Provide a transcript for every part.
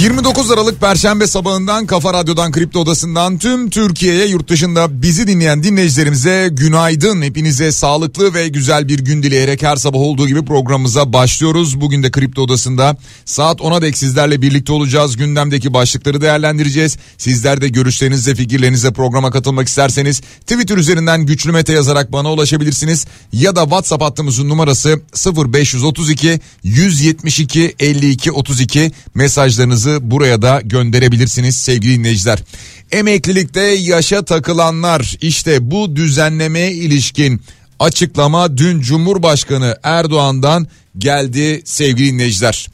29 Aralık Perşembe sabahından Kafa Radyo'dan Kripto Odası'ndan tüm Türkiye'ye yurt dışında bizi dinleyen dinleyicilerimize günaydın. Hepinize sağlıklı ve güzel bir gün dileyerek her sabah olduğu gibi programımıza başlıyoruz. Bugün de Kripto Odası'nda saat 10'a dek sizlerle birlikte olacağız. Gündemdeki başlıkları değerlendireceğiz. Sizler de görüşlerinizle fikirlerinizle programa katılmak isterseniz Twitter üzerinden güçlü mete yazarak bana ulaşabilirsiniz. Ya da WhatsApp hattımızın numarası 0532 172 52 32 mesajlarınızı mesajlarınızı buraya da gönderebilirsiniz sevgili dinleyiciler. Emeklilikte yaşa takılanlar işte bu düzenlemeye ilişkin açıklama dün Cumhurbaşkanı Erdoğan'dan geldi sevgili dinleyiciler.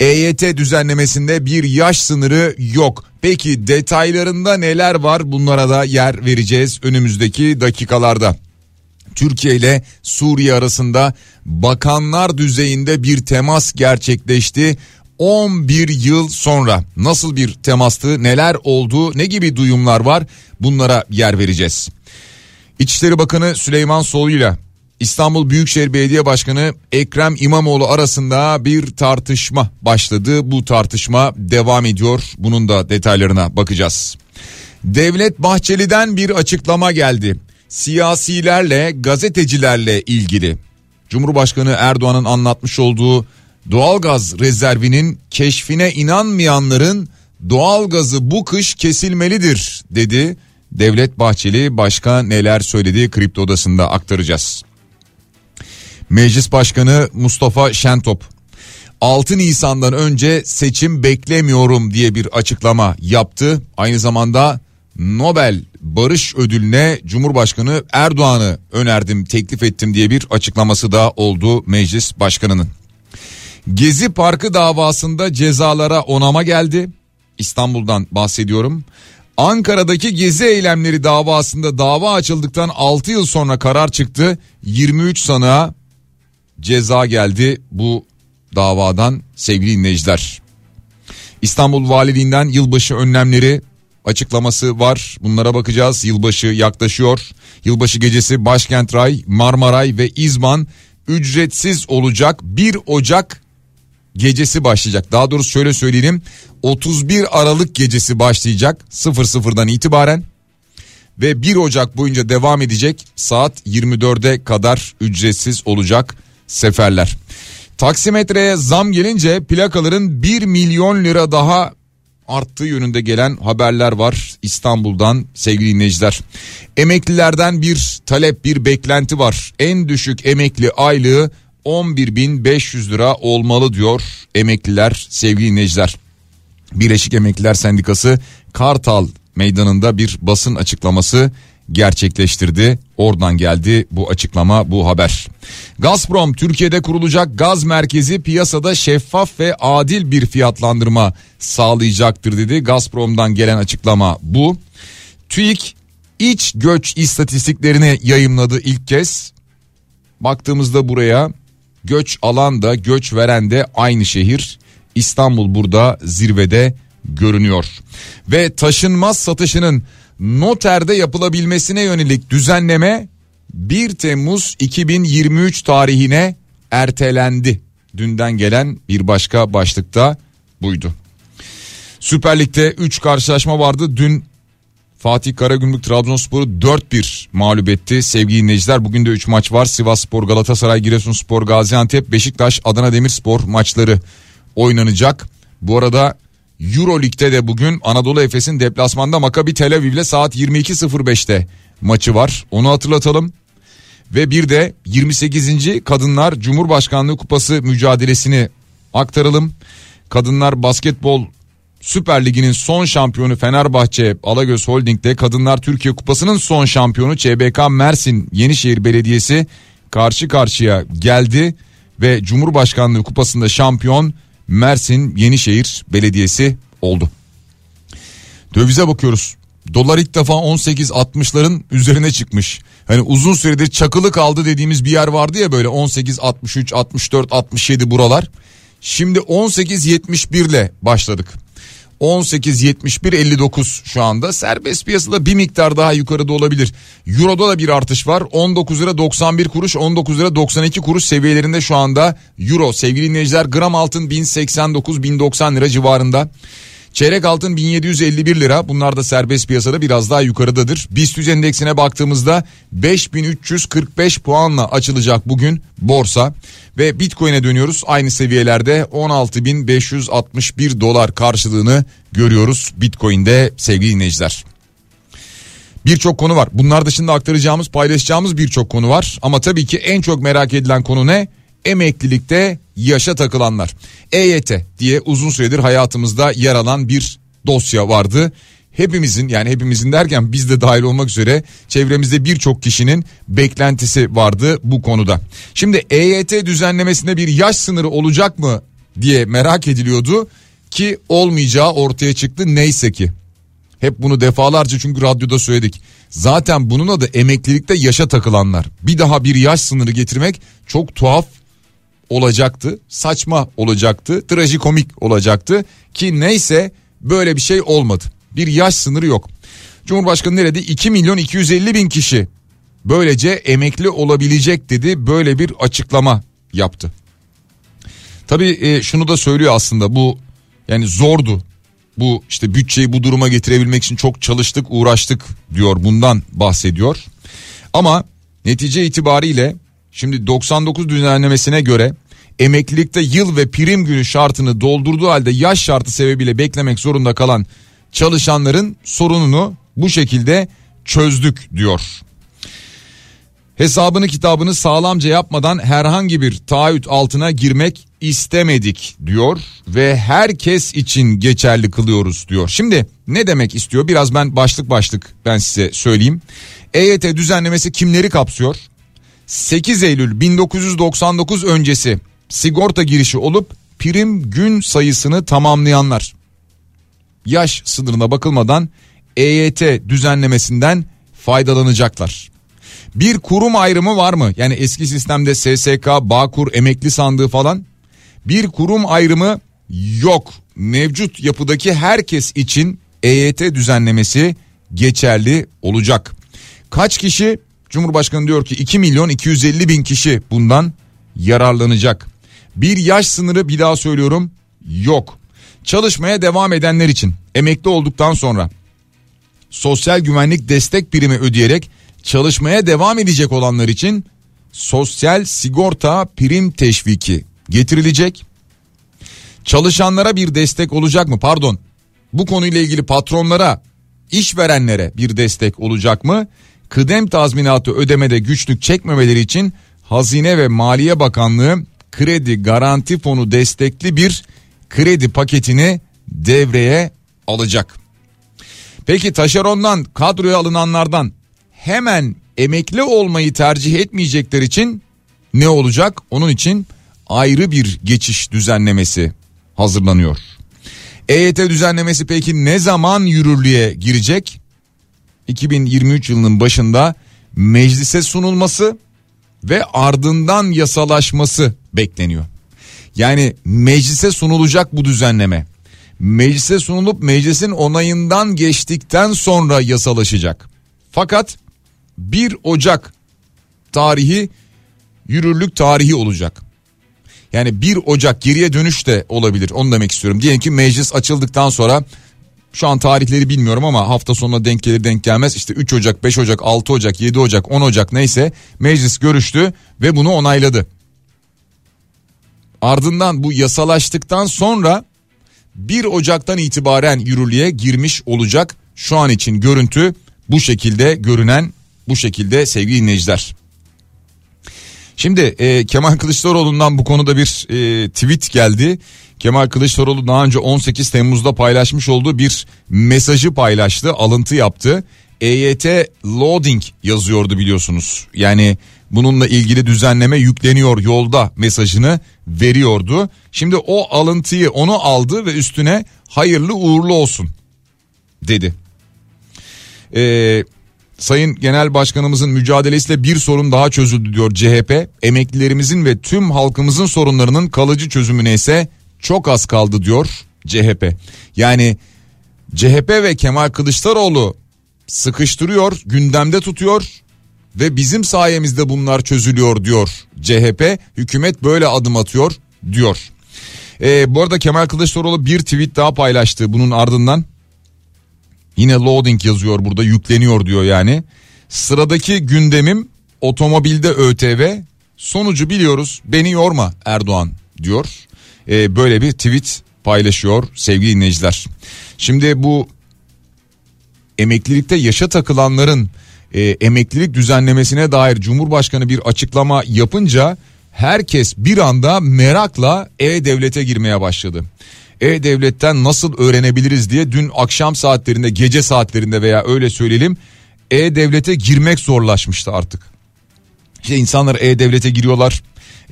EYT düzenlemesinde bir yaş sınırı yok. Peki detaylarında neler var bunlara da yer vereceğiz önümüzdeki dakikalarda. Türkiye ile Suriye arasında bakanlar düzeyinde bir temas gerçekleşti. 11 yıl sonra nasıl bir temastı, neler oldu, ne gibi duyumlar var bunlara yer vereceğiz. İçişleri Bakanı Süleyman Soylu ile İstanbul Büyükşehir Belediye Başkanı Ekrem İmamoğlu arasında bir tartışma başladı. Bu tartışma devam ediyor. Bunun da detaylarına bakacağız. Devlet Bahçeli'den bir açıklama geldi. Siyasilerle, gazetecilerle ilgili. Cumhurbaşkanı Erdoğan'ın anlatmış olduğu doğalgaz rezervinin keşfine inanmayanların doğalgazı bu kış kesilmelidir dedi. Devlet Bahçeli başka neler söyledi kripto odasında aktaracağız. Meclis Başkanı Mustafa Şentop 6 Nisan'dan önce seçim beklemiyorum diye bir açıklama yaptı. Aynı zamanda Nobel Barış Ödülü'ne Cumhurbaşkanı Erdoğan'ı önerdim, teklif ettim diye bir açıklaması da oldu meclis başkanının. Gezi Parkı davasında cezalara onama geldi. İstanbul'dan bahsediyorum. Ankara'daki gezi eylemleri davasında dava açıldıktan 6 yıl sonra karar çıktı. 23 sanığa ceza geldi bu davadan sevgili dinleyiciler. İstanbul Valiliğinden yılbaşı önlemleri açıklaması var. Bunlara bakacağız. Yılbaşı yaklaşıyor. Yılbaşı gecesi Başkent Ray, Marmaray ve İzban ücretsiz olacak. 1 Ocak gecesi başlayacak. Daha doğrusu şöyle söyleyelim 31 Aralık gecesi başlayacak 00'dan itibaren ve 1 Ocak boyunca devam edecek saat 24'e kadar ücretsiz olacak seferler. Taksimetreye zam gelince plakaların 1 milyon lira daha arttığı yönünde gelen haberler var İstanbul'dan sevgili dinleyiciler. Emeklilerden bir talep bir beklenti var. En düşük emekli aylığı 11.500 lira olmalı diyor emekliler sevgili dinleyiciler. Birleşik Emekliler Sendikası Kartal meydanında bir basın açıklaması gerçekleştirdi. Oradan geldi bu açıklama bu haber. Gazprom Türkiye'de kurulacak gaz merkezi piyasada şeffaf ve adil bir fiyatlandırma sağlayacaktır dedi. Gazprom'dan gelen açıklama bu. TÜİK iç göç istatistiklerini yayımladı ilk kez. Baktığımızda buraya Göç alan da göç veren de aynı şehir. İstanbul burada zirvede görünüyor. Ve taşınmaz satışının noterde yapılabilmesine yönelik düzenleme 1 Temmuz 2023 tarihine ertelendi. Dünden gelen bir başka başlıkta buydu. Süper Lig'de 3 karşılaşma vardı. Dün Fatih Karagümrük Trabzonspor'u 4-1 mağlup etti. Sevgili dinleyiciler bugün de 3 maç var. Sivas Spor, Galatasaray, Giresunspor, Gaziantep, Beşiktaş, Adana Demirspor maçları oynanacak. Bu arada Euro Lig'de de bugün Anadolu Efes'in deplasmanda Maccabi Tel Aviv ile saat 22.05'te maçı var. Onu hatırlatalım. Ve bir de 28. Kadınlar Cumhurbaşkanlığı Kupası mücadelesini aktaralım. Kadınlar basketbol Süper Ligi'nin son şampiyonu Fenerbahçe Alagöz Holding'de Kadınlar Türkiye Kupası'nın son şampiyonu ÇBK Mersin Yenişehir Belediyesi karşı karşıya geldi ve Cumhurbaşkanlığı Kupası'nda şampiyon Mersin Yenişehir Belediyesi oldu. Dövize bakıyoruz. Dolar ilk defa 18.60'ların üzerine çıkmış. Hani uzun süredir çakılı kaldı dediğimiz bir yer vardı ya böyle 18 63 64 67 buralar. Şimdi 18.71 ile başladık. 18.71.59 şu anda serbest piyasada bir miktar daha yukarıda olabilir. Euro'da da bir artış var 19 lira 91 kuruş 19 lira 92 kuruş seviyelerinde şu anda Euro sevgili dinleyiciler gram altın 1089 1090 lira civarında. Çeyrek altın 1751 lira bunlar da serbest piyasada biraz daha yukarıdadır. BIST endeksine baktığımızda 5345 puanla açılacak bugün borsa. Ve Bitcoin'e dönüyoruz aynı seviyelerde 16.561 dolar karşılığını görüyoruz Bitcoin'de sevgili dinleyiciler. Birçok konu var. Bunlar dışında aktaracağımız, paylaşacağımız birçok konu var. Ama tabii ki en çok merak edilen konu ne? Emeklilikte yaşa takılanlar. EYT diye uzun süredir hayatımızda yer alan bir dosya vardı. Hepimizin yani hepimizin derken biz de dahil olmak üzere çevremizde birçok kişinin beklentisi vardı bu konuda. Şimdi EYT düzenlemesinde bir yaş sınırı olacak mı diye merak ediliyordu ki olmayacağı ortaya çıktı neyse ki. Hep bunu defalarca çünkü radyoda söyledik. Zaten bunun adı emeklilikte yaşa takılanlar. Bir daha bir yaş sınırı getirmek çok tuhaf olacaktı. Saçma olacaktı. Trajikomik olacaktı. Ki neyse böyle bir şey olmadı. Bir yaş sınırı yok. Cumhurbaşkanı nerede? 2 milyon 250 bin kişi böylece emekli olabilecek dedi. Böyle bir açıklama yaptı. Tabii e, şunu da söylüyor aslında bu yani zordu. Bu işte bütçeyi bu duruma getirebilmek için çok çalıştık uğraştık diyor bundan bahsediyor. Ama netice itibariyle Şimdi 99 düzenlemesine göre emeklilikte yıl ve prim günü şartını doldurduğu halde yaş şartı sebebiyle beklemek zorunda kalan çalışanların sorununu bu şekilde çözdük diyor. Hesabını kitabını sağlamca yapmadan herhangi bir taahhüt altına girmek istemedik diyor ve herkes için geçerli kılıyoruz diyor. Şimdi ne demek istiyor? Biraz ben başlık başlık ben size söyleyeyim. EYT düzenlemesi kimleri kapsıyor? 8 Eylül 1999 öncesi sigorta girişi olup prim gün sayısını tamamlayanlar. Yaş sınırına bakılmadan EYT düzenlemesinden faydalanacaklar. Bir kurum ayrımı var mı? Yani eski sistemde SSK, Bağkur, emekli sandığı falan. Bir kurum ayrımı yok. Mevcut yapıdaki herkes için EYT düzenlemesi geçerli olacak. Kaç kişi Cumhurbaşkanı diyor ki 2 milyon 250 bin kişi bundan yararlanacak. Bir yaş sınırı bir daha söylüyorum yok. Çalışmaya devam edenler için emekli olduktan sonra sosyal güvenlik destek primi ödeyerek çalışmaya devam edecek olanlar için sosyal sigorta prim teşviki getirilecek. Çalışanlara bir destek olacak mı? Pardon. Bu konuyla ilgili patronlara, işverenlere bir destek olacak mı? Kıdem tazminatı ödemede güçlük çekmemeleri için Hazine ve Maliye Bakanlığı kredi garanti fonu destekli bir kredi paketini devreye alacak. Peki taşerondan kadroya alınanlardan hemen emekli olmayı tercih etmeyecekler için ne olacak? Onun için ayrı bir geçiş düzenlemesi hazırlanıyor. EYT düzenlemesi peki ne zaman yürürlüğe girecek? 2023 yılının başında meclise sunulması ve ardından yasalaşması bekleniyor. Yani meclise sunulacak bu düzenleme. Meclise sunulup meclisin onayından geçtikten sonra yasalaşacak. Fakat 1 Ocak tarihi yürürlük tarihi olacak. Yani 1 Ocak geriye dönüş de olabilir onu demek istiyorum. Diyelim ki meclis açıldıktan sonra şu an tarihleri bilmiyorum ama hafta sonuna denk gelir denk gelmez. İşte 3 Ocak, 5 Ocak, 6 Ocak, 7 Ocak, 10 Ocak neyse meclis görüştü ve bunu onayladı. Ardından bu yasalaştıktan sonra 1 Ocak'tan itibaren yürürlüğe girmiş olacak. Şu an için görüntü bu şekilde görünen bu şekilde sevgili dinleyiciler. Şimdi e, Kemal Kılıçdaroğlu'ndan bu konuda bir e, tweet geldi. Kemal Kılıçdaroğlu daha önce 18 Temmuz'da paylaşmış olduğu bir mesajı paylaştı, alıntı yaptı. EYT loading yazıyordu biliyorsunuz. Yani bununla ilgili düzenleme yükleniyor yolda mesajını veriyordu. Şimdi o alıntıyı onu aldı ve üstüne hayırlı uğurlu olsun dedi. Ee, Sayın Genel Başkanımızın mücadelesiyle bir sorun daha çözüldü diyor CHP. Emeklilerimizin ve tüm halkımızın sorunlarının kalıcı çözümüne ise çok az kaldı diyor CHP. Yani CHP ve Kemal Kılıçdaroğlu sıkıştırıyor, gündemde tutuyor ve bizim sayemizde bunlar çözülüyor diyor CHP. Hükümet böyle adım atıyor diyor. Ee, bu arada Kemal Kılıçdaroğlu bir tweet daha paylaştı bunun ardından. Yine loading yazıyor burada yükleniyor diyor yani. Sıradaki gündemim otomobilde ÖTV sonucu biliyoruz beni yorma Erdoğan diyor. Ee, böyle bir tweet paylaşıyor sevgili dinleyiciler. Şimdi bu emeklilikte yaşa takılanların e, emeklilik düzenlemesine dair Cumhurbaşkanı bir açıklama yapınca herkes bir anda merakla e-devlete girmeye başladı. E-Devlet'ten nasıl öğrenebiliriz diye dün akşam saatlerinde gece saatlerinde veya öyle söyleyelim E-Devlet'e girmek zorlaşmıştı artık. İşte insanlar E-Devlet'e giriyorlar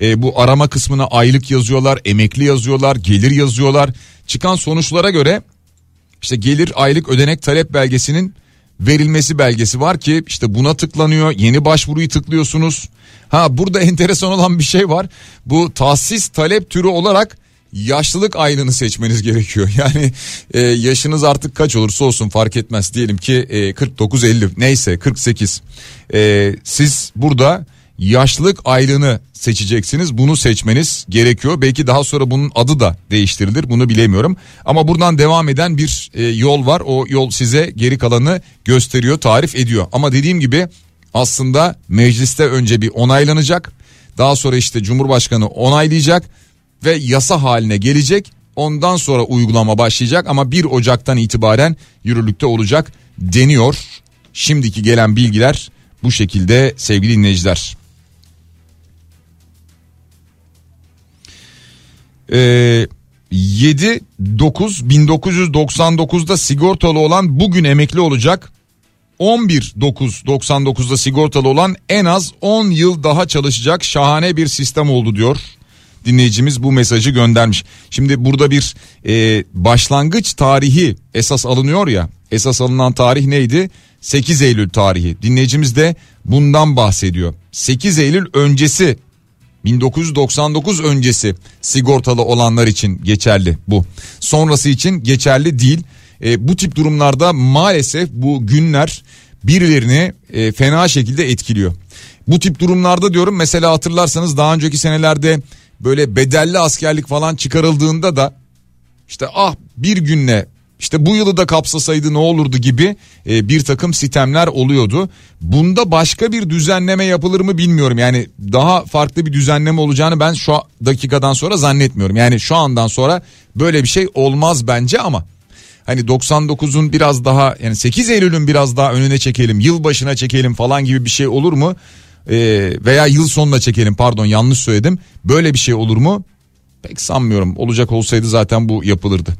e, bu arama kısmına aylık yazıyorlar emekli yazıyorlar gelir yazıyorlar çıkan sonuçlara göre işte gelir aylık ödenek talep belgesinin verilmesi belgesi var ki işte buna tıklanıyor yeni başvuruyu tıklıyorsunuz. Ha burada enteresan olan bir şey var bu tahsis talep türü olarak yaşlılık aylığını seçmeniz gerekiyor. Yani e, yaşınız artık kaç olursa olsun fark etmez. Diyelim ki e, 49-50 neyse 48. E, siz burada yaşlılık aylığını seçeceksiniz. Bunu seçmeniz gerekiyor. Belki daha sonra bunun adı da değiştirilir. Bunu bilemiyorum. Ama buradan devam eden bir e, yol var. O yol size geri kalanı gösteriyor, tarif ediyor. Ama dediğim gibi aslında mecliste önce bir onaylanacak. Daha sonra işte Cumhurbaşkanı onaylayacak ve yasa haline gelecek. Ondan sonra uygulama başlayacak ama 1 Ocak'tan itibaren yürürlükte olacak deniyor. Şimdiki gelen bilgiler bu şekilde sevgili dinleyiciler. Ee, 7 9 1999'da sigortalı olan bugün emekli olacak. 11 9 99'da sigortalı olan en az 10 yıl daha çalışacak şahane bir sistem oldu diyor dinleyicimiz bu mesajı göndermiş. Şimdi burada bir e, başlangıç tarihi esas alınıyor ya esas alınan tarih neydi? 8 Eylül tarihi dinleyicimiz de bundan bahsediyor. 8 Eylül öncesi 1999 öncesi sigortalı olanlar için geçerli bu. Sonrası için geçerli değil. E, bu tip durumlarda maalesef bu günler birilerini e, fena şekilde etkiliyor. Bu tip durumlarda diyorum mesela hatırlarsanız daha önceki senelerde böyle bedelli askerlik falan çıkarıldığında da işte ah bir günle işte bu yılı da kapsasaydı ne olurdu gibi e, bir takım sitemler oluyordu. Bunda başka bir düzenleme yapılır mı bilmiyorum. Yani daha farklı bir düzenleme olacağını ben şu dakikadan sonra zannetmiyorum. Yani şu andan sonra böyle bir şey olmaz bence ama hani 99'un biraz daha yani 8 Eylül'ün biraz daha önüne çekelim, yıl başına çekelim falan gibi bir şey olur mu? Ee, veya yıl sonuna çekelim pardon yanlış söyledim. Böyle bir şey olur mu? Pek sanmıyorum. Olacak olsaydı zaten bu yapılırdı.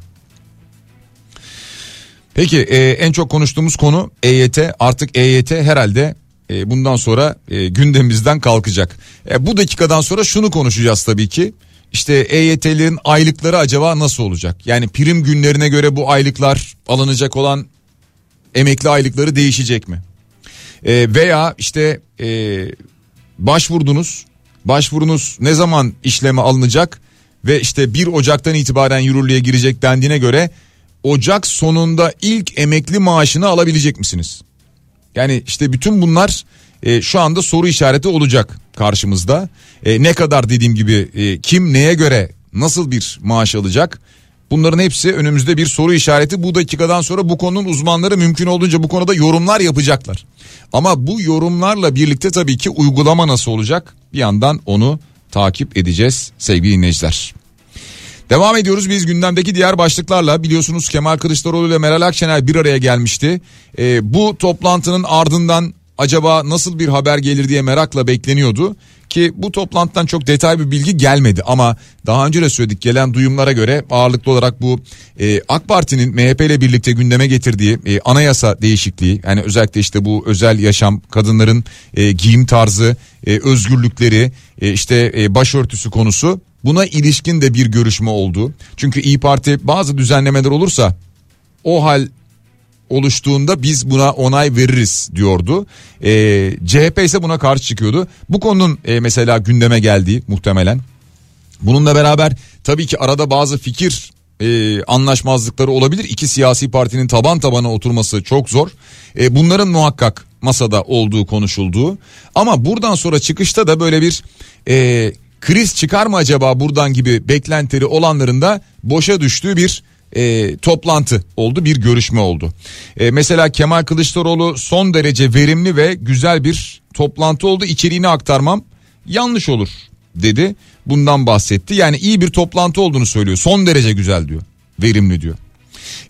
Peki e, en çok konuştuğumuz konu EYT. Artık EYT herhalde e, bundan sonra e, gündemimizden kalkacak. E, bu dakikadan sonra şunu konuşacağız tabii ki. İşte EYT'lerin aylıkları acaba nasıl olacak? Yani prim günlerine göre bu aylıklar alınacak olan emekli aylıkları değişecek mi? E, veya işte e, başvurdunuz, başvurunuz ne zaman işleme alınacak ve işte 1 Ocak'tan itibaren yürürlüğe girecek dendiğine göre Ocak sonunda ilk emekli maaşını alabilecek misiniz? Yani işte bütün bunlar e, şu anda soru işareti olacak karşımızda. E, ne kadar dediğim gibi e, kim neye göre nasıl bir maaş alacak? Bunların hepsi önümüzde bir soru işareti. Bu dakikadan sonra bu konunun uzmanları mümkün olduğunca bu konuda yorumlar yapacaklar. Ama bu yorumlarla birlikte tabii ki uygulama nasıl olacak? Bir yandan onu takip edeceğiz sevgili dinleyiciler. Devam ediyoruz biz gündemdeki diğer başlıklarla biliyorsunuz Kemal Kılıçdaroğlu ile Meral Akşener bir araya gelmişti. E, bu toplantının ardından acaba nasıl bir haber gelir diye merakla bekleniyordu. Ki bu toplantıdan çok detay bir bilgi gelmedi ama daha önce de söyledik gelen duyumlara göre ağırlıklı olarak bu e, AK Parti'nin MHP ile birlikte gündeme getirdiği e, anayasa değişikliği yani özellikle işte bu özel yaşam kadınların e, giyim tarzı e, özgürlükleri e, işte e, başörtüsü konusu buna ilişkin de bir görüşme oldu. Çünkü İyi Parti bazı düzenlemeler olursa o hal oluştuğunda biz buna onay veririz diyordu. E, CHP ise buna karşı çıkıyordu. Bu konunun e, mesela gündeme geldiği muhtemelen. Bununla beraber tabii ki arada bazı fikir e, anlaşmazlıkları olabilir. İki siyasi partinin taban tabana oturması çok zor. E, bunların muhakkak masada olduğu konuşulduğu. Ama buradan sonra çıkışta da böyle bir e, kriz çıkar mı acaba buradan gibi beklentileri olanların da boşa düştüğü bir e, toplantı oldu bir görüşme oldu. E, mesela Kemal Kılıçdaroğlu son derece verimli ve güzel bir toplantı oldu içeriğini aktarmam yanlış olur dedi bundan bahsetti. Yani iyi bir toplantı olduğunu söylüyor son derece güzel diyor verimli diyor.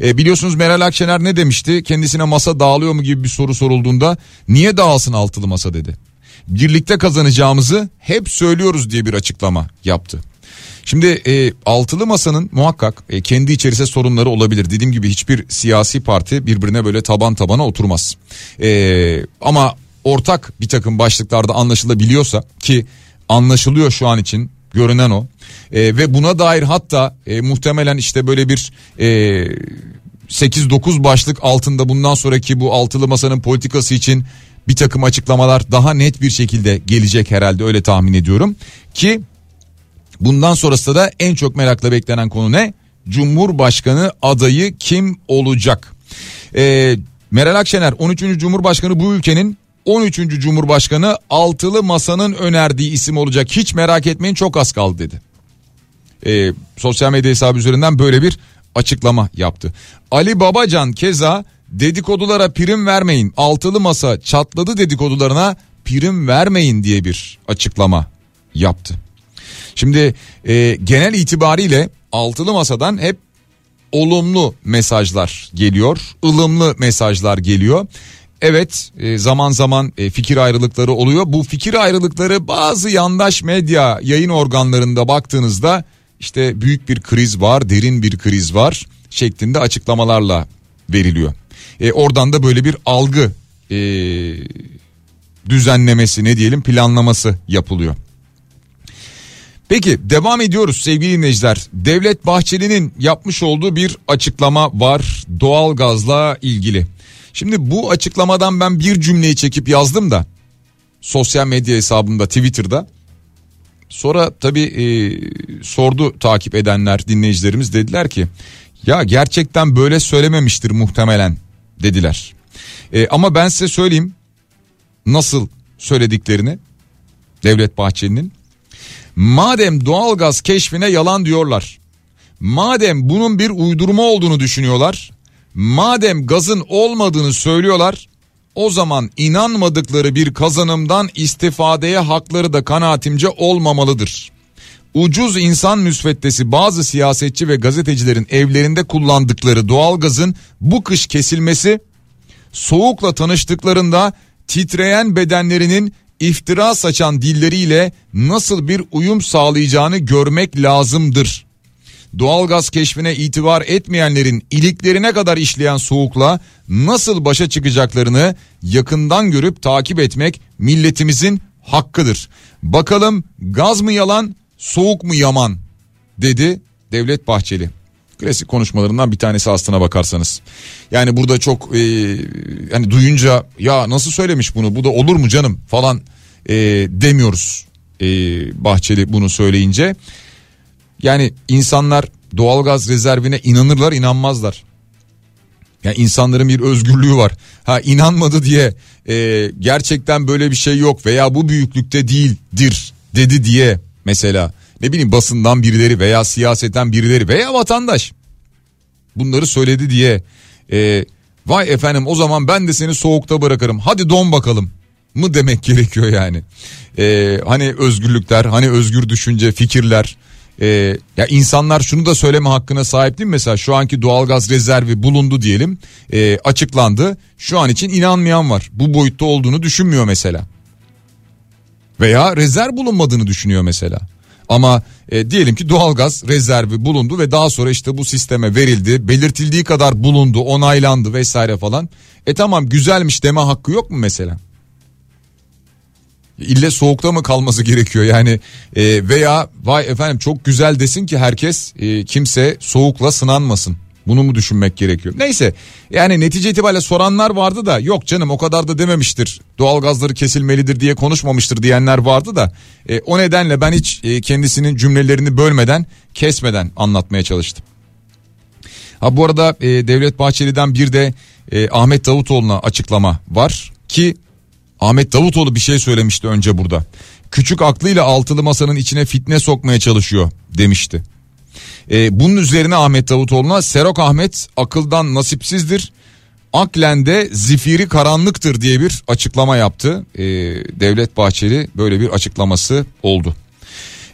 E, biliyorsunuz Meral Akşener ne demişti kendisine masa dağılıyor mu gibi bir soru sorulduğunda niye dağılsın altılı masa dedi. Birlikte kazanacağımızı hep söylüyoruz diye bir açıklama yaptı. Şimdi e, altılı masanın muhakkak e, kendi içerisinde sorunları olabilir. Dediğim gibi hiçbir siyasi parti birbirine böyle taban tabana oturmaz. E, ama ortak bir takım başlıklarda anlaşılabiliyorsa ki anlaşılıyor şu an için görünen o. E, ve buna dair hatta e, muhtemelen işte böyle bir e, 8-9 başlık altında bundan sonraki bu altılı masanın politikası için bir takım açıklamalar daha net bir şekilde gelecek herhalde öyle tahmin ediyorum. Ki Bundan sonrası da en çok merakla beklenen konu ne? Cumhurbaşkanı adayı kim olacak? Ee, Meral Akşener 13. Cumhurbaşkanı bu ülkenin 13. Cumhurbaşkanı altılı masanın önerdiği isim olacak. Hiç merak etmeyin çok az kaldı dedi. Ee, sosyal medya hesabı üzerinden böyle bir açıklama yaptı. Ali Babacan keza dedikodulara prim vermeyin. Altılı masa çatladı dedikodularına prim vermeyin diye bir açıklama yaptı. Şimdi e, genel itibariyle altılı masadan hep olumlu mesajlar geliyor, ılımlı mesajlar geliyor. Evet e, zaman zaman e, fikir ayrılıkları oluyor. Bu fikir ayrılıkları bazı yandaş medya yayın organlarında baktığınızda işte büyük bir kriz var, derin bir kriz var şeklinde açıklamalarla veriliyor. E, oradan da böyle bir algı e, düzenlemesi ne diyelim planlaması yapılıyor. Peki devam ediyoruz sevgili dinleyiciler. Devlet Bahçeli'nin yapmış olduğu bir açıklama var doğalgazla ilgili. Şimdi bu açıklamadan ben bir cümleyi çekip yazdım da sosyal medya hesabımda Twitter'da. Sonra tabii e, sordu takip edenler dinleyicilerimiz dediler ki ya gerçekten böyle söylememiştir muhtemelen dediler. E, ama ben size söyleyeyim nasıl söylediklerini Devlet Bahçeli'nin Madem doğalgaz keşfine yalan diyorlar. Madem bunun bir uydurma olduğunu düşünüyorlar. Madem gazın olmadığını söylüyorlar. O zaman inanmadıkları bir kazanımdan istifadeye hakları da kanaatimce olmamalıdır. Ucuz insan müsveddesi bazı siyasetçi ve gazetecilerin evlerinde kullandıkları doğalgazın bu kış kesilmesi soğukla tanıştıklarında titreyen bedenlerinin iftira saçan dilleriyle nasıl bir uyum sağlayacağını görmek lazımdır. Doğalgaz keşfine itibar etmeyenlerin iliklerine kadar işleyen soğukla nasıl başa çıkacaklarını yakından görüp takip etmek milletimizin hakkıdır. Bakalım gaz mı yalan, soğuk mu yaman dedi Devlet Bahçeli. Klasik konuşmalarından bir tanesi aslına bakarsanız. Yani burada çok e, yani duyunca ya nasıl söylemiş bunu bu da olur mu canım falan e, demiyoruz e, Bahçeli bunu söyleyince. Yani insanlar doğalgaz rezervine inanırlar inanmazlar. Yani insanların bir özgürlüğü var. Ha inanmadı diye e, gerçekten böyle bir şey yok veya bu büyüklükte değildir dedi diye mesela ne bileyim basından birileri veya siyaseten birileri veya vatandaş bunları söyledi diye e, vay efendim o zaman ben de seni soğukta bırakırım hadi don bakalım mı demek gerekiyor yani. E, hani özgürlükler hani özgür düşünce fikirler Ee, ya insanlar şunu da söyleme hakkına sahip değil mi? Mesela şu anki doğalgaz rezervi bulundu diyelim e, açıklandı. Şu an için inanmayan var. Bu boyutta olduğunu düşünmüyor mesela. Veya rezerv bulunmadığını düşünüyor mesela. Ama e, diyelim ki doğalgaz rezervi bulundu ve daha sonra işte bu sisteme verildi. Belirtildiği kadar bulundu, onaylandı vesaire falan. E tamam güzelmiş deme hakkı yok mu mesela? İlle soğukta mı kalması gerekiyor yani e, veya vay efendim çok güzel desin ki herkes e, kimse soğukla sınanmasın. Bunu mu düşünmek gerekiyor? Neyse yani netice itibariyle soranlar vardı da yok canım o kadar da dememiştir. Doğalgazları kesilmelidir diye konuşmamıştır diyenler vardı da e, o nedenle ben hiç e, kendisinin cümlelerini bölmeden kesmeden anlatmaya çalıştım. Ha bu arada e, Devlet Bahçeli'den bir de e, Ahmet Davutoğlu'na açıklama var ki Ahmet Davutoğlu bir şey söylemişti önce burada. Küçük aklıyla altılı masanın içine fitne sokmaya çalışıyor demişti. E, bunun üzerine Ahmet Davutoğlu'na Serok Ahmet akıldan nasipsizdir. Aklen de zifiri karanlıktır diye bir açıklama yaptı. E, Devlet Bahçeli böyle bir açıklaması oldu.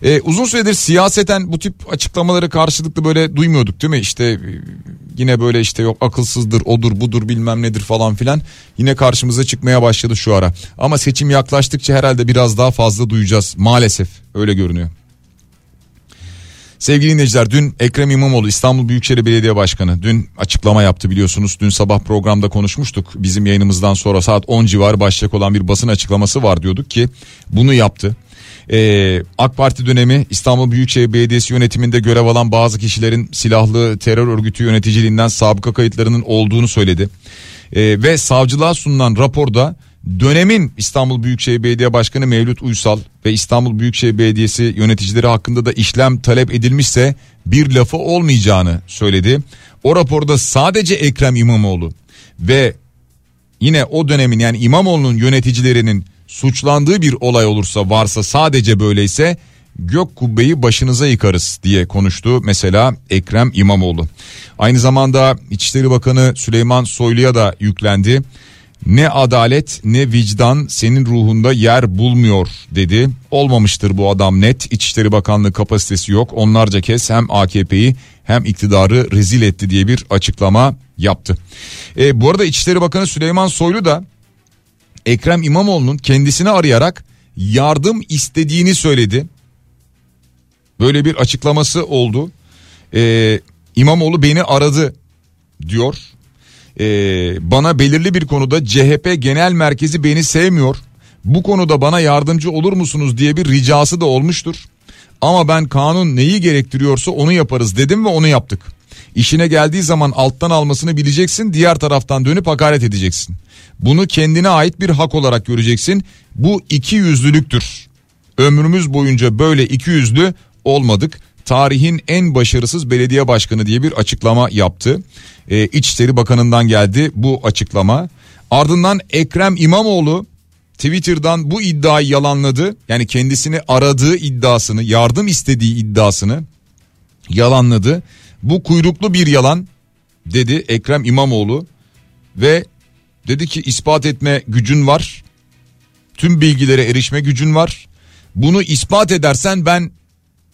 Ee, uzun süredir siyaseten bu tip açıklamaları karşılıklı böyle duymuyorduk değil mi? İşte e, yine böyle işte yok akılsızdır odur budur bilmem nedir falan filan yine karşımıza çıkmaya başladı şu ara. Ama seçim yaklaştıkça herhalde biraz daha fazla duyacağız maalesef öyle görünüyor. Sevgili dinleyiciler dün Ekrem İmamoğlu İstanbul Büyükşehir Belediye Başkanı dün açıklama yaptı biliyorsunuz. Dün sabah programda konuşmuştuk. Bizim yayınımızdan sonra saat 10 civarı başlayacak olan bir basın açıklaması var diyorduk ki bunu yaptı. Ee, AK Parti dönemi İstanbul Büyükşehir Belediyesi yönetiminde görev alan bazı kişilerin silahlı terör örgütü yöneticiliğinden sabıka kayıtlarının olduğunu söyledi. Ee, ve savcılığa sunulan raporda dönemin İstanbul Büyükşehir Belediye Başkanı Mevlüt Uysal ve İstanbul Büyükşehir Belediyesi yöneticileri hakkında da işlem talep edilmişse bir lafı olmayacağını söyledi. O raporda sadece Ekrem İmamoğlu ve yine o dönemin yani İmamoğlu'nun yöneticilerinin suçlandığı bir olay olursa varsa sadece böyleyse gök kubbeyi başınıza yıkarız diye konuştu mesela Ekrem İmamoğlu. Aynı zamanda İçişleri Bakanı Süleyman Soylu'ya da yüklendi. Ne adalet ne vicdan senin ruhunda yer bulmuyor dedi. Olmamıştır bu adam net. İçişleri Bakanlığı kapasitesi yok. Onlarca kez hem AKP'yi hem iktidarı rezil etti diye bir açıklama yaptı. E, bu arada İçişleri Bakanı Süleyman Soylu da Ekrem İmamoğlu'nun kendisini arayarak yardım istediğini söyledi. Böyle bir açıklaması oldu. Ee, İmamoğlu beni aradı diyor. Ee, bana belirli bir konuda CHP genel merkezi beni sevmiyor. Bu konuda bana yardımcı olur musunuz diye bir ricası da olmuştur. Ama ben kanun neyi gerektiriyorsa onu yaparız dedim ve onu yaptık. İşine geldiği zaman alttan almasını bileceksin diğer taraftan dönüp hakaret edeceksin. Bunu kendine ait bir hak olarak göreceksin. Bu iki yüzlülüktür. Ömrümüz boyunca böyle iki yüzlü olmadık. Tarihin en başarısız belediye başkanı diye bir açıklama yaptı. Ee, İçişleri Bakanı'ndan geldi bu açıklama. Ardından Ekrem İmamoğlu Twitter'dan bu iddiayı yalanladı. Yani kendisini aradığı iddiasını, yardım istediği iddiasını yalanladı. Bu kuyruklu bir yalan dedi Ekrem İmamoğlu ve dedi ki ispat etme gücün var. Tüm bilgilere erişme gücün var. Bunu ispat edersen ben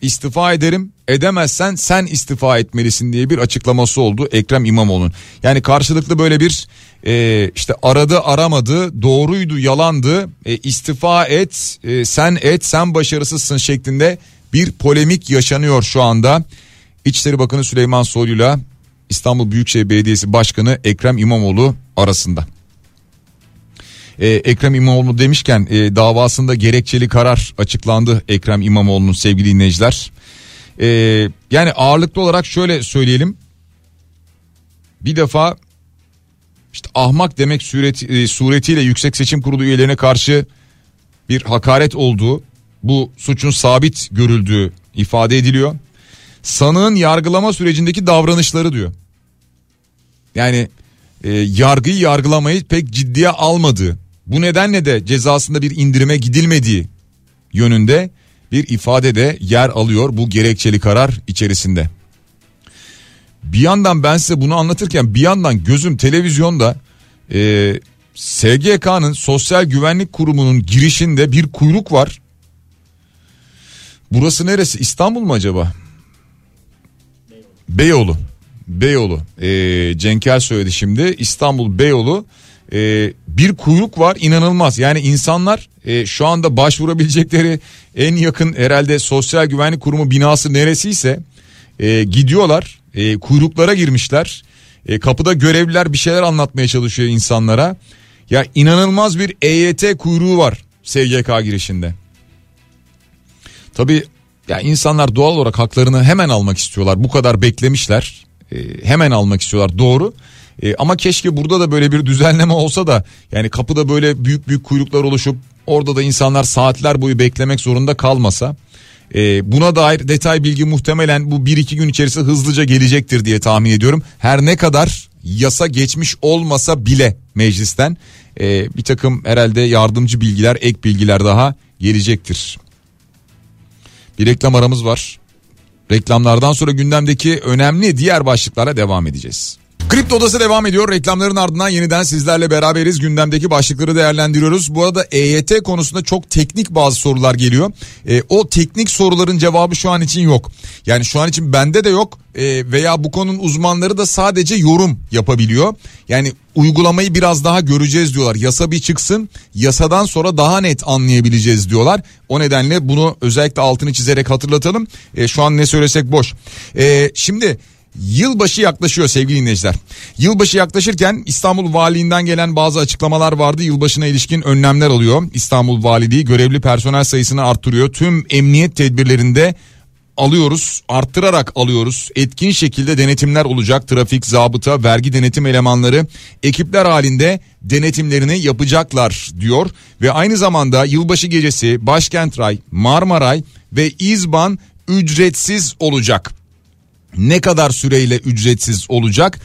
istifa ederim. Edemezsen sen istifa etmelisin diye bir açıklaması oldu Ekrem İmamoğlu'nun. Yani karşılıklı böyle bir e, işte aradı aramadı doğruydu yalandı e, istifa et e, sen et sen başarısızsın şeklinde bir polemik yaşanıyor şu anda. İçişleri Bakanı Süleyman Soylu'yla İstanbul Büyükşehir Belediyesi Başkanı Ekrem İmamoğlu arasında. Ee, Ekrem İmamoğlu demişken e, davasında gerekçeli karar açıklandı Ekrem İmamoğlu'nun sevgili dinleyiciler. Ee, yani ağırlıklı olarak şöyle söyleyelim. Bir defa işte ahmak demek sureti, e, suretiyle Yüksek Seçim Kurulu üyelerine karşı bir hakaret olduğu bu suçun sabit görüldüğü ifade ediliyor sanığın yargılama sürecindeki davranışları diyor. Yani e, yargıyı yargılamayı pek ciddiye almadığı bu nedenle de cezasında bir indirime gidilmediği yönünde bir ifade de yer alıyor bu gerekçeli karar içerisinde. Bir yandan ben size bunu anlatırken bir yandan gözüm televizyonda e, SGK'nın Sosyal Güvenlik Kurumu'nun girişinde bir kuyruk var. Burası neresi? İstanbul mu acaba? Beyoğlu. Beyoğlu. Ee, Cenkel söyledi şimdi. İstanbul Beyoğlu. Ee, bir kuyruk var inanılmaz. Yani insanlar e, şu anda başvurabilecekleri en yakın herhalde sosyal güvenlik kurumu binası neresiyse e, gidiyorlar. E, kuyruklara girmişler. E, kapıda görevliler bir şeyler anlatmaya çalışıyor insanlara. Ya inanılmaz bir EYT kuyruğu var SGK girişinde. Tabii ya insanlar doğal olarak haklarını hemen almak istiyorlar. Bu kadar beklemişler. E, hemen almak istiyorlar. Doğru. E, ama keşke burada da böyle bir düzenleme olsa da yani kapıda böyle büyük büyük kuyruklar oluşup orada da insanlar saatler boyu beklemek zorunda kalmasa. E, buna dair detay bilgi muhtemelen bu 1-2 gün içerisinde hızlıca gelecektir diye tahmin ediyorum. Her ne kadar yasa geçmiş olmasa bile meclisten e, bir takım herhalde yardımcı bilgiler ek bilgiler daha gelecektir. Bir reklam aramız var. Reklamlardan sonra gündemdeki önemli diğer başlıklara devam edeceğiz. Kripto Odası devam ediyor. Reklamların ardından yeniden sizlerle beraberiz. Gündemdeki başlıkları değerlendiriyoruz. Bu arada EYT konusunda çok teknik bazı sorular geliyor. E, o teknik soruların cevabı şu an için yok. Yani şu an için bende de yok e, veya bu konunun uzmanları da sadece yorum yapabiliyor. Yani uygulamayı biraz daha göreceğiz diyorlar. Yasa bir çıksın yasadan sonra daha net anlayabileceğiz diyorlar. O nedenle bunu özellikle altını çizerek hatırlatalım. E, şu an ne söylesek boş. E, şimdi Yılbaşı yaklaşıyor sevgili dinleyiciler. Yılbaşı yaklaşırken İstanbul Valiliğinden gelen bazı açıklamalar vardı. Yılbaşına ilişkin önlemler alıyor. İstanbul Valiliği görevli personel sayısını arttırıyor. Tüm emniyet tedbirlerinde alıyoruz arttırarak alıyoruz etkin şekilde denetimler olacak trafik zabıta vergi denetim elemanları ekipler halinde denetimlerini yapacaklar diyor ve aynı zamanda yılbaşı gecesi Başkent Ray Marmaray ve İzban ücretsiz olacak ne kadar süreyle ücretsiz olacak?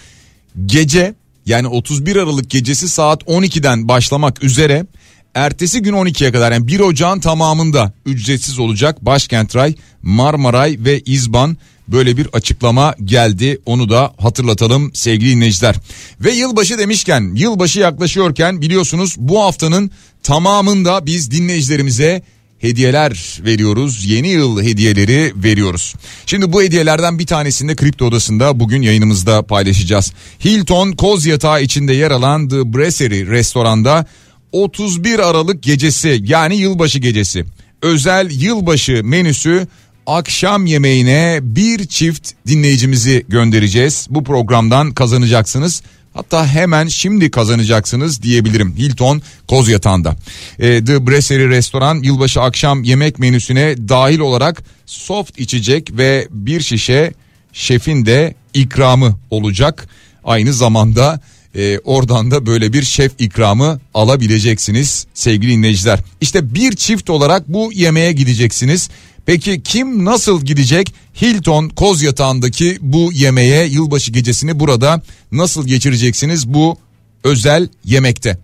Gece yani 31 Aralık gecesi saat 12'den başlamak üzere ertesi gün 12'ye kadar yani 1 Ocağın tamamında ücretsiz olacak Başkent Ray, Marmaray ve İzban böyle bir açıklama geldi. Onu da hatırlatalım sevgili dinleyiciler. Ve yılbaşı demişken, yılbaşı yaklaşıyorken biliyorsunuz bu haftanın tamamında biz dinleyicilerimize hediyeler veriyoruz. Yeni yıl hediyeleri veriyoruz. Şimdi bu hediyelerden bir tanesini de Kripto Odası'nda bugün yayınımızda paylaşacağız. Hilton Koz Yatağı içinde yer alan The Brasserie restoranda 31 Aralık gecesi yani yılbaşı gecesi özel yılbaşı menüsü akşam yemeğine bir çift dinleyicimizi göndereceğiz. Bu programdan kazanacaksınız. Hatta hemen şimdi kazanacaksınız diyebilirim Hilton Kozyatağı'nda. E, The Brasserie Restoran yılbaşı akşam yemek menüsüne dahil olarak soft içecek ve bir şişe şefin de ikramı olacak. Aynı zamanda e, oradan da böyle bir şef ikramı alabileceksiniz sevgili dinleyiciler. İşte bir çift olarak bu yemeğe gideceksiniz. Peki kim nasıl gidecek? Hilton Koz Yatağı'ndaki bu yemeğe yılbaşı gecesini burada nasıl geçireceksiniz bu özel yemekte?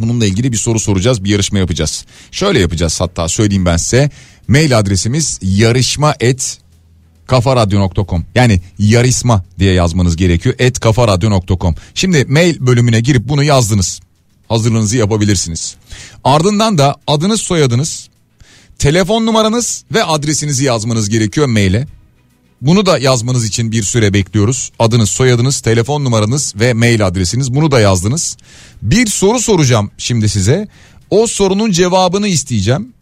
Bununla ilgili bir soru soracağız, bir yarışma yapacağız. Şöyle yapacağız hatta söyleyeyim ben size. Mail adresimiz yarışma et kafaradyo.com yani yarisma diye yazmanız gerekiyor et kafaradyo.com. Şimdi mail bölümüne girip bunu yazdınız. Hazırlığınızı yapabilirsiniz. Ardından da adınız soyadınız telefon numaranız ve adresinizi yazmanız gerekiyor maile. Bunu da yazmanız için bir süre bekliyoruz. Adınız, soyadınız, telefon numaranız ve mail adresiniz bunu da yazdınız. Bir soru soracağım şimdi size. O sorunun cevabını isteyeceğim.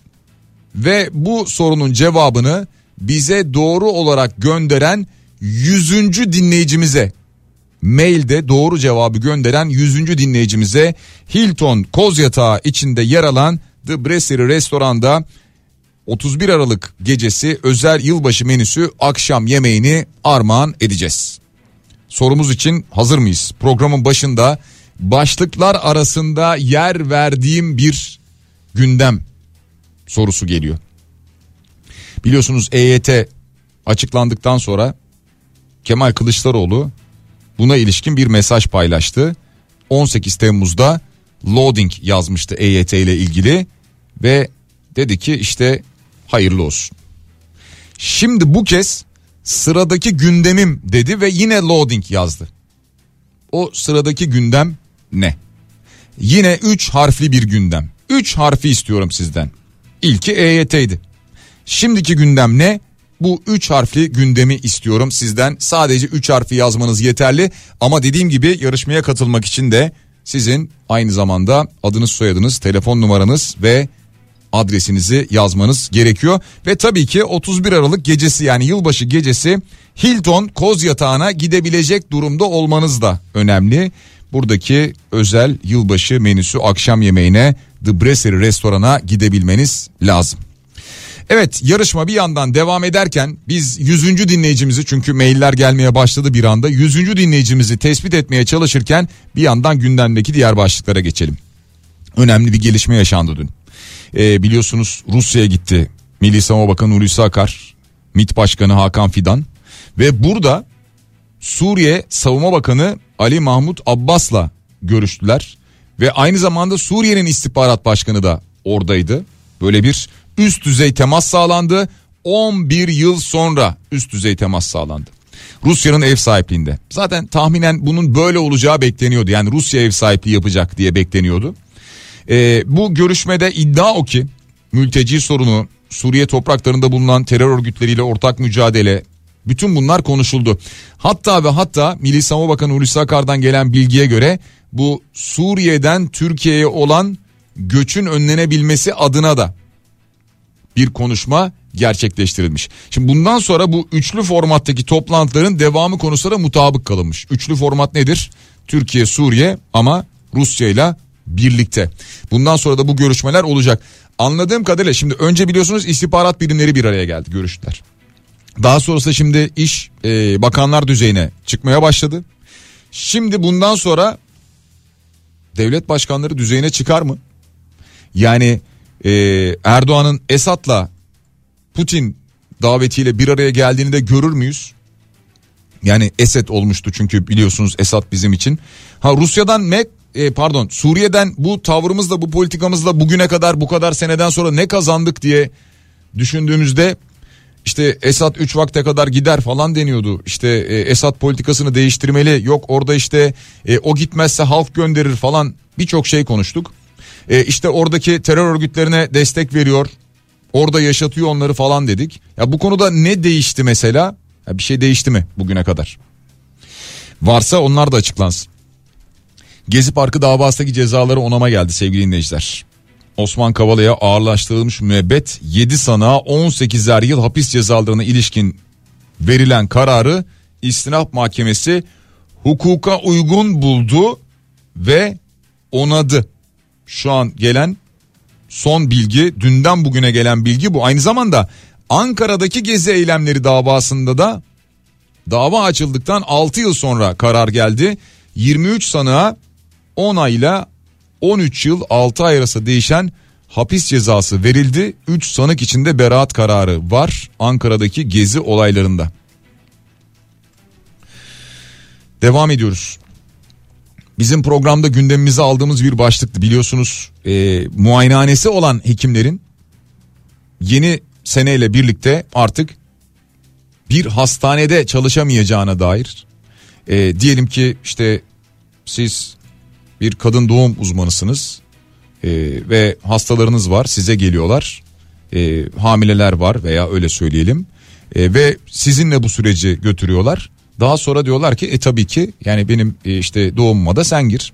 Ve bu sorunun cevabını bize doğru olarak gönderen yüzüncü dinleyicimize mailde doğru cevabı gönderen yüzüncü dinleyicimize Hilton Koz Yatağı içinde yer alan The Brasserie restoranda 31 Aralık gecesi özel yılbaşı menüsü akşam yemeğini armağan edeceğiz. Sorumuz için hazır mıyız? Programın başında başlıklar arasında yer verdiğim bir gündem sorusu geliyor. Biliyorsunuz EYT açıklandıktan sonra Kemal Kılıçdaroğlu buna ilişkin bir mesaj paylaştı. 18 Temmuz'da loading yazmıştı EYT ile ilgili ve dedi ki işte hayırlı olsun. Şimdi bu kez sıradaki gündemim dedi ve yine loading yazdı. O sıradaki gündem ne? Yine 3 harfli bir gündem. 3 harfi istiyorum sizden. İlki EYT'ydi. Şimdiki gündem ne? Bu üç harfli gündemi istiyorum sizden. Sadece üç harfi yazmanız yeterli. Ama dediğim gibi yarışmaya katılmak için de sizin aynı zamanda adınız, soyadınız, telefon numaranız ve adresinizi yazmanız gerekiyor. Ve tabii ki 31 Aralık gecesi yani yılbaşı gecesi Hilton Koz Yatağı'na gidebilecek durumda olmanız da önemli. Buradaki özel yılbaşı menüsü akşam yemeğine The Brasserie restorana gidebilmeniz lazım. Evet yarışma bir yandan devam ederken biz 100. dinleyicimizi çünkü mailler gelmeye başladı bir anda 100. dinleyicimizi tespit etmeye çalışırken bir yandan gündemdeki diğer başlıklara geçelim. Önemli bir gelişme yaşandı dün. Ee, biliyorsunuz Rusya'ya gitti Milli Savunma Bakanı Hulusi Akar, MİT Başkanı Hakan Fidan ve burada Suriye Savunma Bakanı Ali Mahmut Abbas'la görüştüler ve aynı zamanda Suriye'nin istihbarat başkanı da oradaydı. Böyle bir üst düzey temas sağlandı. 11 yıl sonra üst düzey temas sağlandı. Rusya'nın ev sahipliğinde. Zaten tahminen bunun böyle olacağı bekleniyordu. Yani Rusya ev sahipliği yapacak diye bekleniyordu. Ee, bu görüşmede iddia o ki mülteci sorunu, Suriye topraklarında bulunan terör örgütleriyle ortak mücadele, bütün bunlar konuşuldu. Hatta ve hatta Milli Savunma Bakanı Hulusi Akar'dan gelen bilgiye göre bu Suriye'den Türkiye'ye olan göçün önlenebilmesi adına da bir konuşma gerçekleştirilmiş. Şimdi bundan sonra bu üçlü formattaki toplantıların devamı konusunda mutabık kalınmış. Üçlü format nedir? Türkiye, Suriye ama Rusya ile birlikte. Bundan sonra da bu görüşmeler olacak. Anladığım kadarıyla şimdi önce biliyorsunuz istihbarat birimleri bir araya geldi görüştüler. Daha sonrasında şimdi iş e, bakanlar düzeyine çıkmaya başladı. Şimdi bundan sonra devlet başkanları düzeyine çıkar mı? Yani e, Erdoğan'ın Esad'la Putin davetiyle bir araya geldiğini de görür müyüz? Yani Esed olmuştu çünkü biliyorsunuz Esad bizim için. Ha Rusya'dan Mek e, pardon Suriye'den bu tavrımızla bu politikamızla bugüne kadar bu kadar seneden sonra ne kazandık diye düşündüğümüzde işte Esad 3 vakte kadar gider falan deniyordu. İşte e, Esad politikasını değiştirmeli. Yok orada işte e, o gitmezse halk gönderir falan birçok şey konuştuk. E, işte oradaki terör örgütlerine destek veriyor. Orada yaşatıyor onları falan dedik. Ya bu konuda ne değişti mesela? Ya bir şey değişti mi bugüne kadar? Varsa onlar da açıklansın. Gezi Parkı davasındaki cezaları onama geldi sevgili dinleyiciler. Osman Kavala'ya ağırlaştırılmış müebbet 7 sanığa 18'er yıl hapis cezalarına ilişkin verilen kararı istinaf mahkemesi hukuka uygun buldu ve onadı. Şu an gelen son bilgi dünden bugüne gelen bilgi bu. Aynı zamanda Ankara'daki gezi eylemleri davasında da dava açıldıktan 6 yıl sonra karar geldi. 23 sanığa 10 ayla 13 yıl 6 ay arası değişen hapis cezası verildi. 3 sanık içinde beraat kararı var Ankara'daki gezi olaylarında. Devam ediyoruz. Bizim programda gündemimize aldığımız bir başlıktı biliyorsunuz e, muayenehanesi olan hekimlerin yeni seneyle birlikte artık bir hastanede çalışamayacağına dair e, diyelim ki işte siz bir kadın doğum uzmanısınız e, ve hastalarınız var size geliyorlar. E, hamileler var veya öyle söyleyelim. E, ve sizinle bu süreci götürüyorlar. Daha sonra diyorlar ki e tabii ki yani benim e, işte doğumuma da sen gir.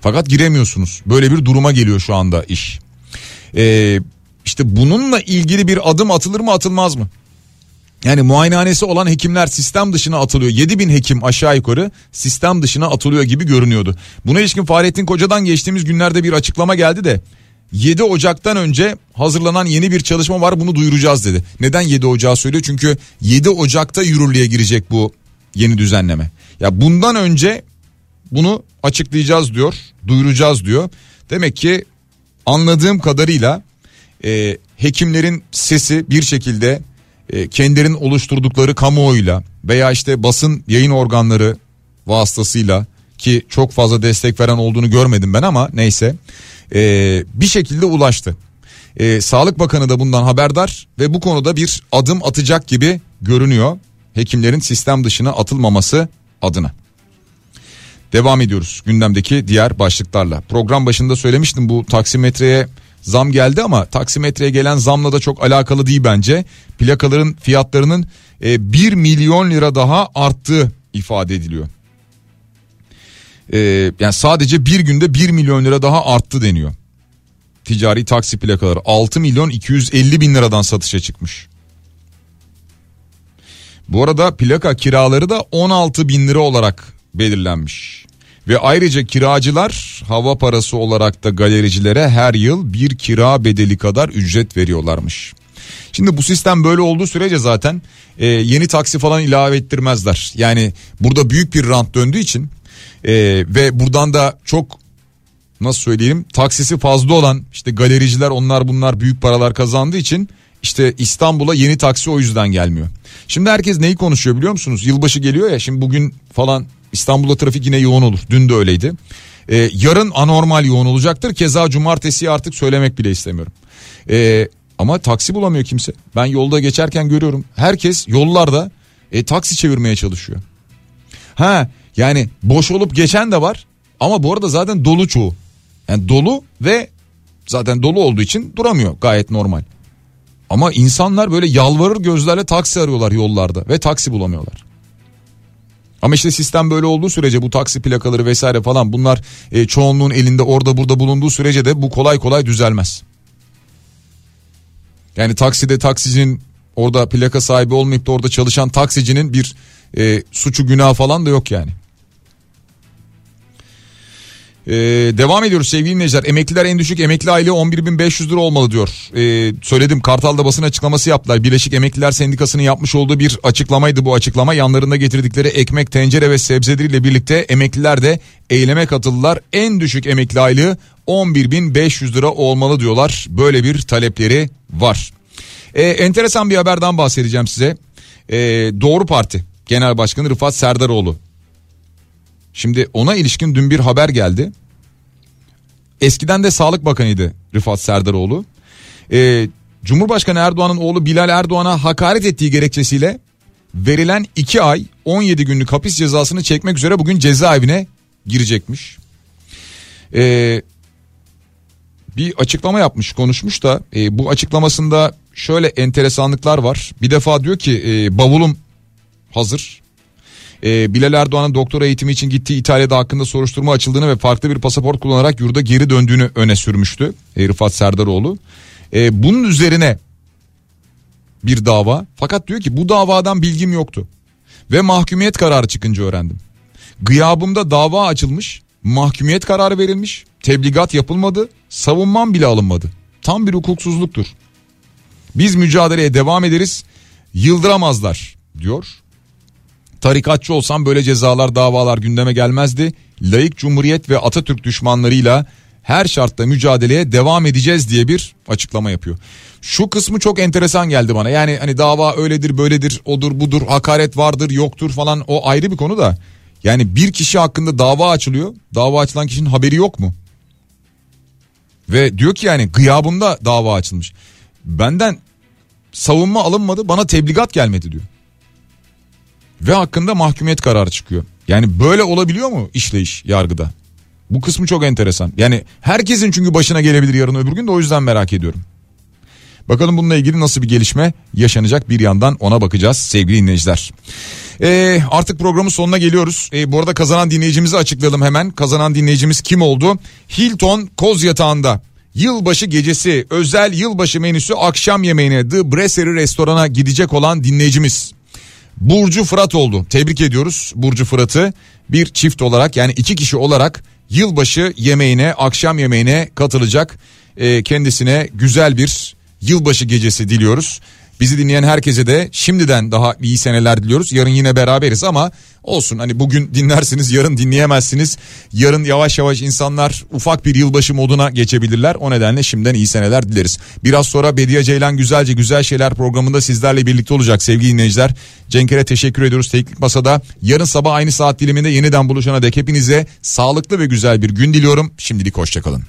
Fakat giremiyorsunuz. Böyle bir duruma geliyor şu anda iş. E, işte bununla ilgili bir adım atılır mı atılmaz mı yani muayenehanesi olan hekimler sistem dışına atılıyor. 7 bin hekim aşağı yukarı sistem dışına atılıyor gibi görünüyordu. Buna ilişkin Fahrettin Koca'dan geçtiğimiz günlerde bir açıklama geldi de 7 Ocak'tan önce hazırlanan yeni bir çalışma var bunu duyuracağız dedi. Neden 7 Ocağı söylüyor? Çünkü 7 Ocak'ta yürürlüğe girecek bu yeni düzenleme. Ya bundan önce bunu açıklayacağız diyor, duyuracağız diyor. Demek ki anladığım kadarıyla e, hekimlerin sesi bir şekilde kendilerinin oluşturdukları kamuoyuyla veya işte basın yayın organları vasıtasıyla ki çok fazla destek veren olduğunu görmedim ben ama neyse e, bir şekilde ulaştı. E, Sağlık Bakanı da bundan haberdar ve bu konuda bir adım atacak gibi görünüyor. Hekimlerin sistem dışına atılmaması adına. Devam ediyoruz gündemdeki diğer başlıklarla. Program başında söylemiştim bu taksimetreye zam geldi ama taksimetreye gelen zamla da çok alakalı değil bence. Plakaların fiyatlarının e, 1 milyon lira daha arttığı ifade ediliyor. E, yani sadece bir günde 1 milyon lira daha arttı deniyor. Ticari taksi plakaları 6 milyon 250 bin liradan satışa çıkmış. Bu arada plaka kiraları da 16 bin lira olarak belirlenmiş. Ve ayrıca kiracılar hava parası olarak da galericilere her yıl bir kira bedeli kadar ücret veriyorlarmış. Şimdi bu sistem böyle olduğu sürece zaten e, yeni taksi falan ilave ettirmezler. Yani burada büyük bir rant döndüğü için e, ve buradan da çok nasıl söyleyelim taksisi fazla olan işte galericiler onlar bunlar büyük paralar kazandığı için işte İstanbul'a yeni taksi o yüzden gelmiyor. Şimdi herkes neyi konuşuyor biliyor musunuz? Yılbaşı geliyor ya şimdi bugün falan İstanbul'da trafik yine yoğun olur. Dün de öyleydi. Ee, yarın anormal yoğun olacaktır. Keza cumartesi artık söylemek bile istemiyorum. Ee, ama taksi bulamıyor kimse. Ben yolda geçerken görüyorum. Herkes yollarda e, taksi çevirmeye çalışıyor. Ha yani boş olup geçen de var. Ama bu arada zaten dolu çoğu. Yani dolu ve zaten dolu olduğu için duramıyor gayet normal. Ama insanlar böyle yalvarır gözlerle taksi arıyorlar yollarda ve taksi bulamıyorlar. Ama işte sistem böyle olduğu sürece bu taksi plakaları vesaire falan bunlar e, çoğunluğun elinde orada burada bulunduğu sürece de bu kolay kolay düzelmez. Yani takside taksicinin orada plaka sahibi olmayıp da orada çalışan taksicinin bir e, suçu günah falan da yok yani. Ee, devam ediyoruz sevgili dinleyiciler. Emekliler en düşük emekli aylığı 11.500 lira olmalı diyor. Ee, söyledim Kartal'da basın açıklaması yaptılar. Birleşik Emekliler Sendikası'nın yapmış olduğu bir açıklamaydı bu açıklama. Yanlarında getirdikleri ekmek, tencere ve sebzeleriyle birlikte emekliler de eyleme katıldılar. En düşük emekli aylığı 11.500 lira olmalı diyorlar. Böyle bir talepleri var. Ee, enteresan bir haberden bahsedeceğim size. Ee, Doğru Parti Genel Başkanı Rıfat Serdaroğlu Şimdi ona ilişkin dün bir haber geldi. Eskiden de Sağlık Bakanıydı Rıfat Serdaroğlu. Ee, Cumhurbaşkanı Erdoğan'ın oğlu Bilal Erdoğan'a hakaret ettiği gerekçesiyle verilen 2 ay 17 günlük hapis cezasını çekmek üzere bugün cezaevine girecekmiş. Ee, bir açıklama yapmış konuşmuş da e, bu açıklamasında şöyle enteresanlıklar var. Bir defa diyor ki e, bavulum hazır e, Bilal Erdoğan'ın doktora eğitimi için gittiği İtalya'da hakkında soruşturma açıldığını ve farklı bir pasaport kullanarak yurda geri döndüğünü öne sürmüştü e, Rıfat Serdaroğlu. E, bunun üzerine bir dava fakat diyor ki bu davadan bilgim yoktu ve mahkumiyet kararı çıkınca öğrendim. Gıyabımda dava açılmış mahkumiyet kararı verilmiş tebligat yapılmadı savunmam bile alınmadı tam bir hukuksuzluktur. Biz mücadeleye devam ederiz yıldıramazlar diyor Tarikatçı olsam böyle cezalar davalar gündeme gelmezdi. Layık Cumhuriyet ve Atatürk düşmanlarıyla her şartta mücadeleye devam edeceğiz diye bir açıklama yapıyor. Şu kısmı çok enteresan geldi bana. Yani hani dava öyledir böyledir odur budur hakaret vardır yoktur falan o ayrı bir konu da. Yani bir kişi hakkında dava açılıyor. Dava açılan kişinin haberi yok mu? Ve diyor ki yani gıyabında dava açılmış. Benden savunma alınmadı bana tebligat gelmedi diyor ve hakkında mahkumiyet kararı çıkıyor. Yani böyle olabiliyor mu işleyiş yargıda? Bu kısmı çok enteresan. Yani herkesin çünkü başına gelebilir yarın öbür gün de o yüzden merak ediyorum. Bakalım bununla ilgili nasıl bir gelişme yaşanacak bir yandan ona bakacağız sevgili dinleyiciler. Ee, artık programın sonuna geliyoruz. Ee, bu arada kazanan dinleyicimizi açıklayalım hemen. Kazanan dinleyicimiz kim oldu? Hilton Koz Yatağı'nda yılbaşı gecesi özel yılbaşı menüsü akşam yemeğine The Brasserie restorana gidecek olan dinleyicimiz. Burcu Fırat oldu. Tebrik ediyoruz Burcu Fırat'ı. Bir çift olarak yani iki kişi olarak yılbaşı yemeğine, akşam yemeğine katılacak. E, kendisine güzel bir yılbaşı gecesi diliyoruz. Bizi dinleyen herkese de şimdiden daha iyi seneler diliyoruz. Yarın yine beraberiz ama olsun hani bugün dinlersiniz yarın dinleyemezsiniz. Yarın yavaş yavaş insanlar ufak bir yılbaşı moduna geçebilirler. O nedenle şimdiden iyi seneler dileriz. Biraz sonra Bediye Ceylan Güzelce Güzel Şeyler programında sizlerle birlikte olacak sevgili dinleyiciler. Cenkere teşekkür ediyoruz Teknik Masa'da. Yarın sabah aynı saat diliminde yeniden buluşana dek hepinize sağlıklı ve güzel bir gün diliyorum. Şimdilik hoşçakalın.